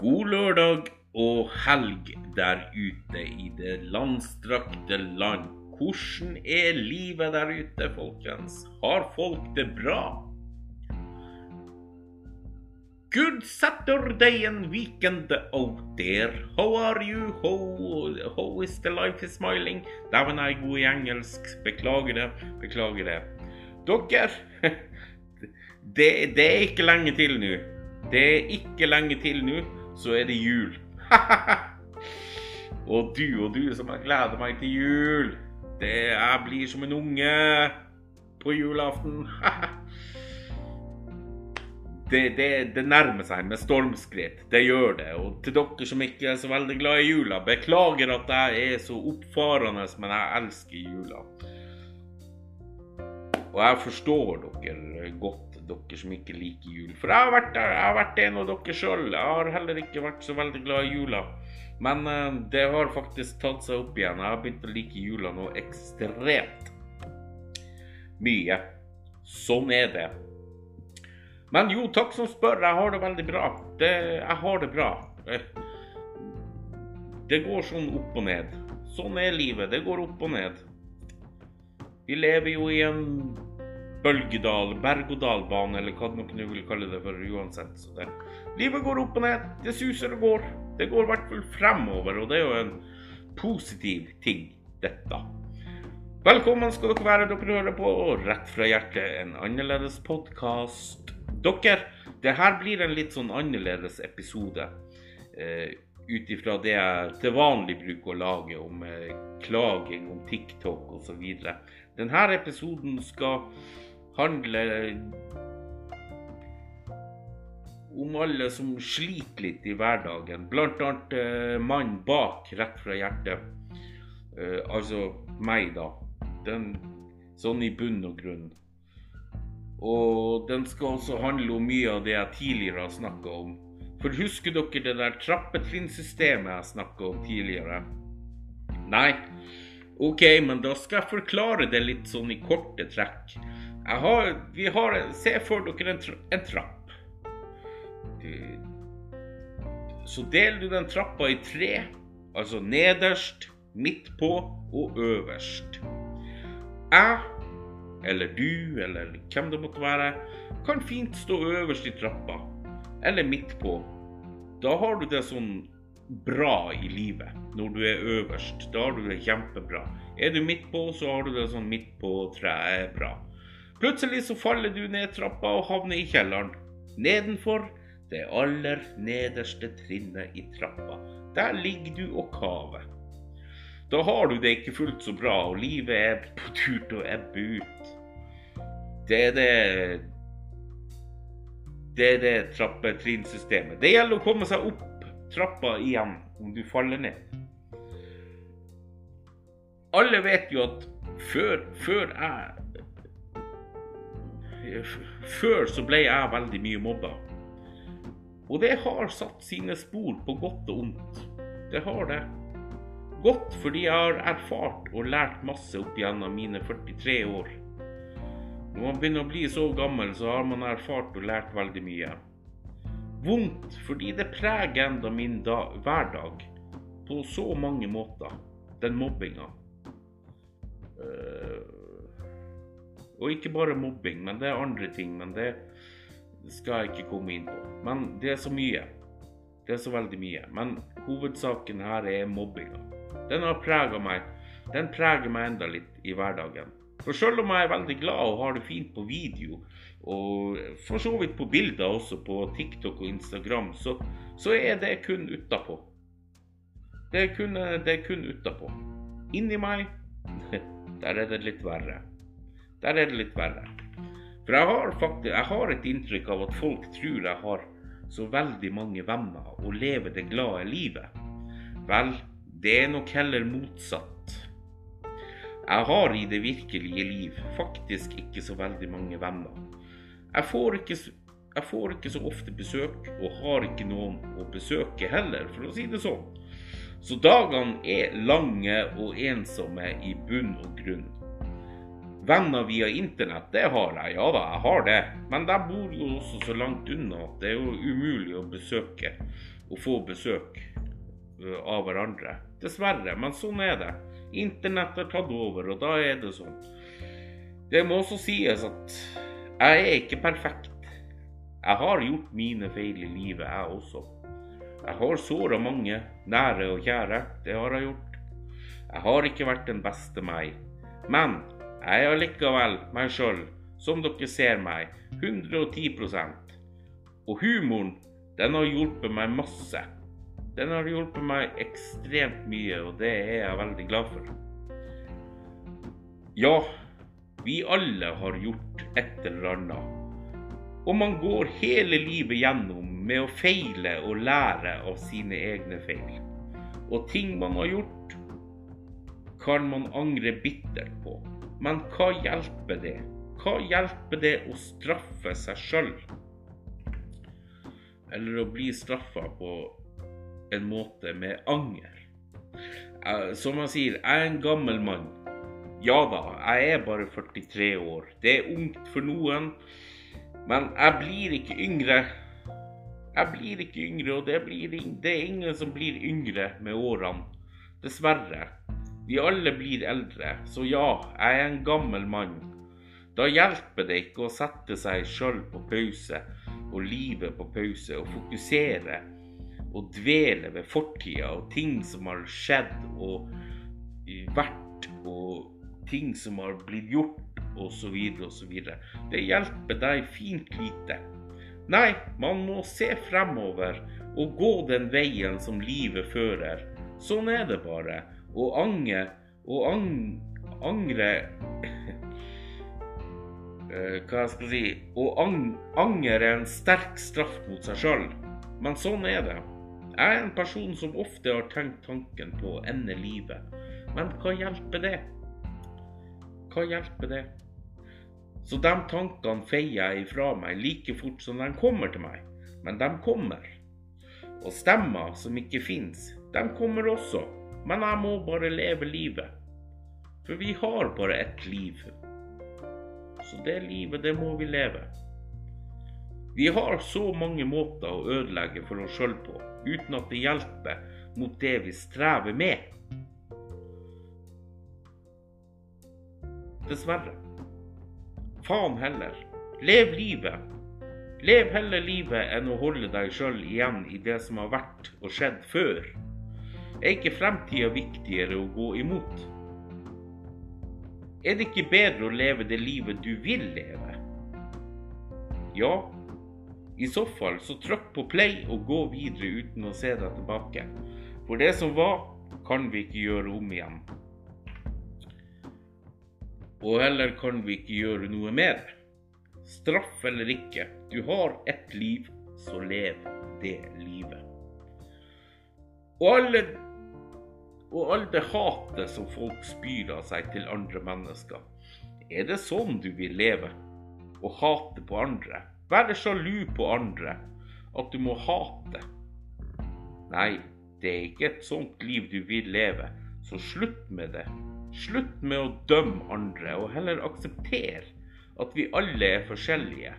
God lørdag og helg der ute i det landstrakte land. Hvordan er livet der ute, folkens? Har folk det bra? Good Saturday and weekend out there. How are you? How, how is the life is smiling? Dæven, jeg er god i engelsk. Beklager det. Beklager det. Dere, det, det er ikke lenge til nå. Det er ikke lenge til nå, så er det jul. og du og du som jeg gleder meg til jul. Det Jeg blir som en unge på julaften. det, det, det, nærmer seg med stormskritt. Det gjør det. Og til dere som ikke er så veldig glad i jula, beklager at jeg er så oppfarende, men jeg elsker jula. Og jeg forstår dere godt, dere som ikke liker jul. For jeg har vært, jeg har vært en av dere sjøl. Jeg har heller ikke vært så veldig glad i jula. Men uh, det har faktisk tatt seg opp igjen. Jeg har begynt å like jula nå ekstremt mye. Sånn er det. Men jo, takk som spør. Jeg har det veldig bra. Det, jeg har det bra. Eh, det går sånn opp og ned. Sånn er livet. Det går opp og ned. Vi lever jo i en bølgedal, berg-og-dal-bane, eller hva dere vil kalle det for uansett. Så det. Livet går opp og ned. Det suser og går. Det går i hvert fall fremover, og det er jo en positiv ting, dette. Velkommen skal dere være. Dere hører på og Rett fra hjertet, en annerledes podkast. Dere, det her blir en litt sånn annerledes episode. Eh, Ut ifra det jeg til vanlig bruker å lage om eh, klaging om TikTok osv. Denne episoden skal handler om alle som sliter litt i hverdagen. Blant annet uh, mannen bak Rett fra hjertet. Eh, altså meg, da. Den, sånn i bunn og grunn. Og den skal også handle om mye av det jeg tidligere har snakka om. For husker dere det der trappetrinnsystemet jeg snakka om tidligere? Nei? OK, men da skal jeg forklare det litt sånn i korte trekk. Har, vi har, Se for dere en, tra en trapp. Du, så deler du den trappa i tre. Altså nederst, midt på og øverst. Jeg, eller du, eller hvem det måtte være, kan fint stå øverst i trappa. Eller midt på. Da har du det sånn bra i livet når du er øverst. Da har du det kjempebra. Er du midt på, så har du det sånn midt på treet bra. Plutselig så faller du ned trappa og havner i kjelleren. Nedenfor det aller nederste trinnet i trappa. Der ligger du og kaver. Da har du det ikke fullt så bra, og livet er på tur til å ebbe ut. Det er det Det er det trappetrinnsystemet. Det gjelder å komme seg opp trappa igjen om du faller ned. Alle vet jo at før, før jeg før så ble jeg veldig mye mobba. Og det har satt sine spor på godt og ondt. Det har det. Godt fordi jeg har erfart og lært masse opp gjennom mine 43 år. Når man begynner å bli så gammel, så har man erfart og lært veldig mye. Vondt fordi det preger enda min da, hverdag på så mange måter, den mobbinga. Uh, og ikke bare mobbing, men det er andre ting. Men det skal jeg ikke komme inn på. Men det er så mye. Det er så veldig mye. Men hovedsaken her er mobbinga. Den har prega meg. Den preger meg enda litt i hverdagen. For selv om jeg er veldig glad og har det fint på video, og for så vidt på bilder også på TikTok og Instagram, så, så er det kun utapå. Det er kun, det er kun utapå. Inni meg, der er det litt verre. Der er det litt verre. For jeg har, faktisk, jeg har et inntrykk av at folk tror jeg har så veldig mange venner og lever det glade livet. Vel, det er nok heller motsatt. Jeg har i det virkelige liv faktisk ikke så veldig mange venner. Jeg får ikke, jeg får ikke så ofte besøk, og har ikke noen å besøke heller, for å si det sånn. Så dagene er lange og ensomme i bunn og grunn. Venner via internett, det har jeg. Ja da, jeg har det. Men de bor jo også så langt unna at det er jo umulig å besøke og få besøk eh, av hverandre. Dessverre, men sånn er det. Internett har tatt over, og da er det sånn. Det må også sies at jeg er ikke perfekt. Jeg har gjort mine feil i livet, jeg også. Jeg har såra mange nære og kjære. Det har jeg gjort. Jeg har ikke vært den beste meg. Men jeg er allikevel meg sjøl, som dere ser meg, 110% Og humoren, den har hjulpet meg masse. Den har hjulpet meg ekstremt mye, og det er jeg veldig glad for. Ja, vi alle har gjort et eller annet. Og man går hele livet gjennom med å feile og lære av sine egne feil. Og ting man har gjort, kan man angre bittert på. Men hva hjelper det? Hva hjelper det å straffe seg sjøl? Eller å bli straffa på en måte med anger? Eh, som han sier, jeg er en gammel mann. Ja da, jeg er bare 43 år. Det er ungt for noen. Men jeg blir ikke yngre. Jeg blir ikke yngre, og det, blir, det er ingen som blir yngre med årene. Dessverre. Vi alle blir eldre, så ja, jeg er en gammel mann. Da hjelper det ikke å sette seg sjøl på pause og livet på pause og fokusere og dvele ved fortida og ting som har skjedd og vært og ting som har blitt gjort osv. osv. Det hjelper deg fint lite. Nei, man må se fremover og gå den veien som livet fører. Sånn er det bare. Å ange og ang angre eh, Hva skal jeg si Å ang anger er en sterk straff mot seg sjøl. Men sånn er det. Jeg er en person som ofte har tenkt tanken på å ende livet. Men hva hjelper det? Hva hjelper det? Så de tankene feier jeg ifra meg like fort som de kommer til meg. Men de kommer. Og stemmer som ikke fins, de kommer også. Men jeg må bare leve livet. For vi har bare ett liv. Så det livet, det må vi leve. Vi har så mange måter å ødelegge for oss sjøl på, uten at det hjelper mot det vi strever med. Dessverre. Faen heller. Lev livet. Lev heller livet enn å holde deg sjøl igjen i det som har vært og skjedd før. Er ikke fremtida viktigere å gå imot? Er det ikke bedre å leve det livet du vil leve? Ja, i så fall så trykk på play og gå videre uten å se deg tilbake. For det som var, kan vi ikke gjøre om igjen. Og heller kan vi ikke gjøre noe mer. Straff eller ikke, du har ett liv, så lev det livet. Og alle og all det hatet som folk spyr av seg til andre mennesker. Er det sånn du vil leve? Å hate på andre? Være sjalu på andre? At du må hate? Nei, det er ikke et sånt liv du vil leve, så slutt med det. Slutt med å dømme andre, og heller akseptere at vi alle er forskjellige.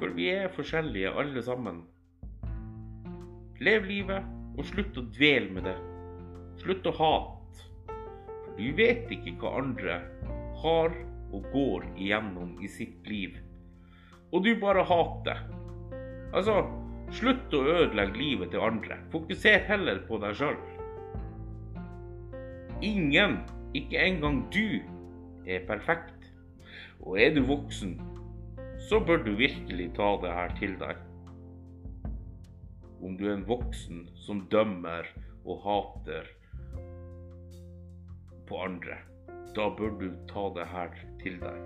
For vi er forskjellige alle sammen. Lev livet, og slutt å dvele med det. Slutt å hate. For du vet ikke hva andre har og går igjennom i sitt liv. Og du bare hater. Altså, slutt å ødelegge livet til andre. Fokuser heller på deg sjøl. Ingen, ikke engang du, er perfekt. Og er du voksen, så bør du virkelig ta det her til deg. Om du er en voksen som dømmer og hater på andre, da bør du ta det her til deg.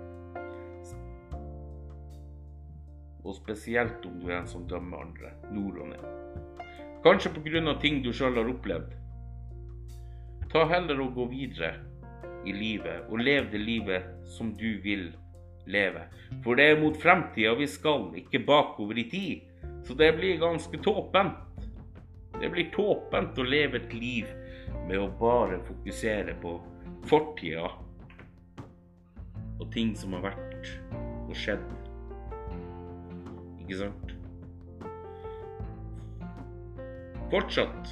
Og spesielt om du er en som dømmer andre, nord og ned. Kanskje pga. ting du sjøl har opplevd. Ta heller og gå videre i livet og lev det livet som du vil leve. For det er mot fremtida vi skal, ikke bakover i tid. Så det blir ganske tåpent. Det blir tåpent å leve et liv med å bare fokusere på fortida og ting som har vært og skjedd. Ikke sant? fortsatt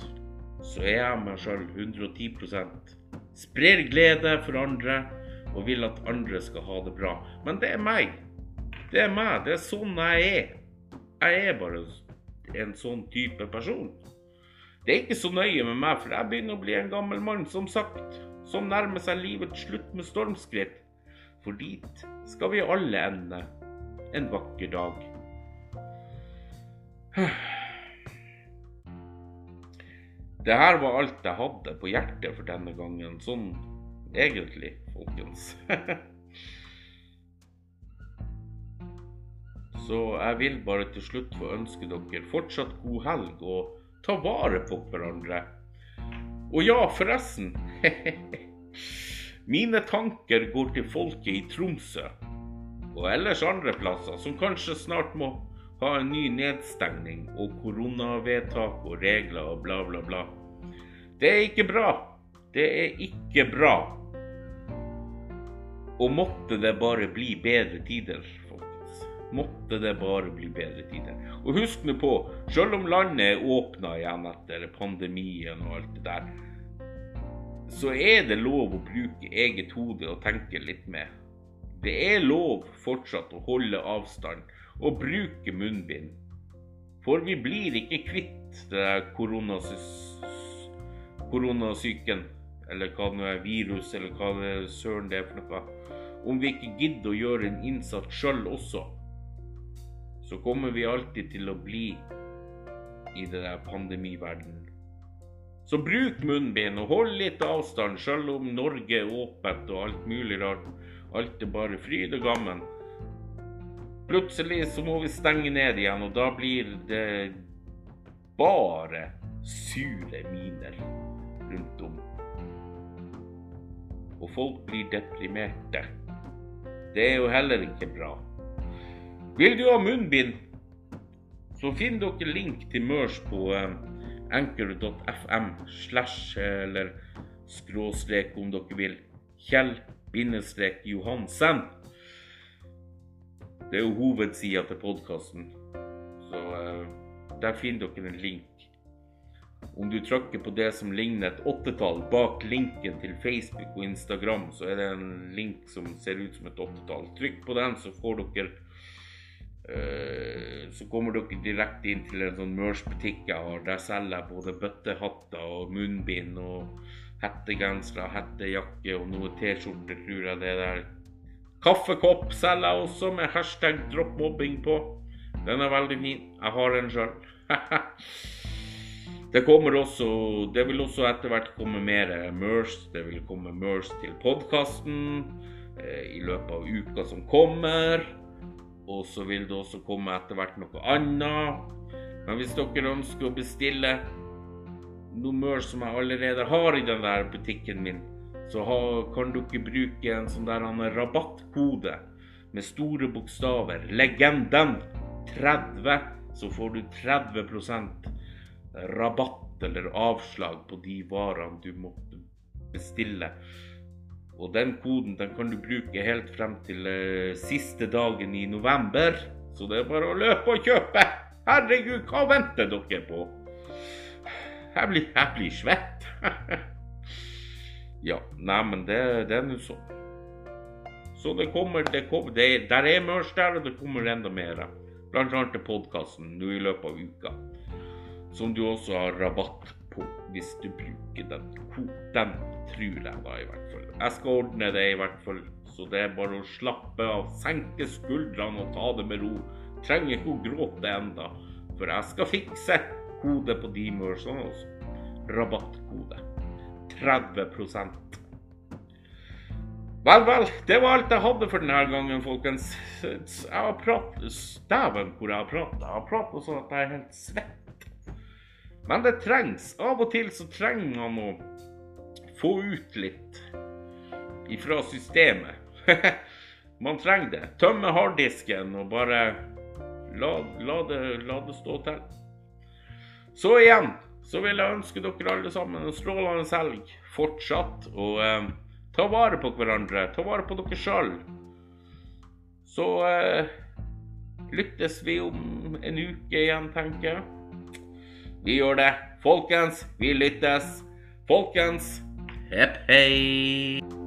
så er jeg meg sjøl 110% Sprer glede for andre og vil at andre skal ha det bra. Men det er meg. Det er meg. Det er sånn jeg er. Jeg er bare en sånn type person. Det er ikke så nøye med meg, for jeg begynner å bli en gammel mann, som sagt, som nærmer seg livets slutt med stormskritt. For dit skal vi alle ende en vakker dag. Det her var alt jeg hadde på hjertet for denne gangen. Sånn egentlig, folkens. Så jeg vil bare til slutt få ønske dere fortsatt god helg og ta vare på hverandre. Og ja, forresten. Mine tanker går til folket i Tromsø og ellers andre plasser som kanskje snart må ha en ny nedstengning og koronavedtak og regler og bla, bla, bla. Det er ikke bra. Det er ikke bra. Og måtte det bare bli bedre tider. Måtte det bare bli bedre tider. Og husk nå på, selv om landet er åpna igjen etter pandemien og alt det der, så er det lov å bruke eget hode og tenke litt med. Det er lov fortsatt å holde avstand og bruke munnbind. For vi blir ikke kvitt det der koronasyken, eller hva det er, virus, eller hva det er, søren det er for noe. Om vi ikke gidder å gjøre en innsats sjøl også, så kommer vi alltid til å bli i det der pandemiverdenen. Så bruk munnbind og hold litt avstand, selv om Norge er åpent og alt mulig rart. Alt er bare fryd og gammen. Plutselig så må vi stenge ned igjen, og da blir det bare sure miner rundt om. Og folk blir deprimerte. Det er jo heller ikke bra. Vil du ha munnbind, så finn dere link til Mørs på eh, anchor.fm slash eller skråstrek om dere vil. Kjell bindestrek Johansen. Det er jo hovedsida til podkasten. Så uh, der finner dere en link. Om du trykker på det som ligner et åttetall bak linken til Facebook og Instagram, så er det en link som ser ut som et åttetall. Trykk på den, så får dere Eh, så kommer dere direkte inn til en sånn Mørs-butikk jeg har. Der selger jeg både bøttehatter og munnbind og hettegensere, hettejakke og noe T-skjorter, tror jeg det der. Kaffekopp selger jeg også med hashtag 'droppmobbing' på. Den er veldig fin. Jeg har en sjøl. det kommer også Det vil også etter hvert komme mer Mers. Det vil komme Mers til podkasten eh, i løpet av uka som kommer. Og så vil det også komme etter hvert noe annet. Men hvis dere ønsker å bestille noe mør som jeg allerede har i den der butikken min, så kan dere bruke en sånn der rabattkode med store bokstaver. Legenden 30, så får du 30% rabatt eller avslag på de varene du måtte bestille. Og den koden den kan du bruke helt frem til uh, siste dagen i november. Så det er bare å løpe og kjøpe. Herregud, hva venter dere på? Jeg blir, jeg blir svett. ja, neimen, det, det er nå sånn. Så det kommer, det kommer det, Der er mørs der, og det kommer enda mer. Blant annet til podkasten nå i løpet av uka. Som du også har rabatt hvis du bruker den. koden, tror jeg da, i hvert fall. Jeg skal ordne det i hvert fall. Så det er bare å slappe av, senke skuldrene og ta det med ro. Trenger ikke å gråte enda, for jeg skal fikse kode på de mørsene også. Rabattkode. 30 Vel, vel. Det var alt jeg hadde for denne gangen, folkens. Jeg har pratet Dæven, hvor jeg har pratet. Jeg har pratet sånn at jeg er helt svett. Men det trengs. Av og til så trenger man å få ut litt ifra systemet. Man trenger det. Tømme harddisken og bare la, la, det, la, det, stå til. Så igjen så vil jeg ønske dere alle sammen en strålende helg fortsatt. Og eh, ta vare på hverandre. Ta vare på dere sjøl. Så eh, lyttes vi om en uke igjen, tenker jeg. Vi gjør det. Folkens, vi lyttes. Folkens, hepp hei.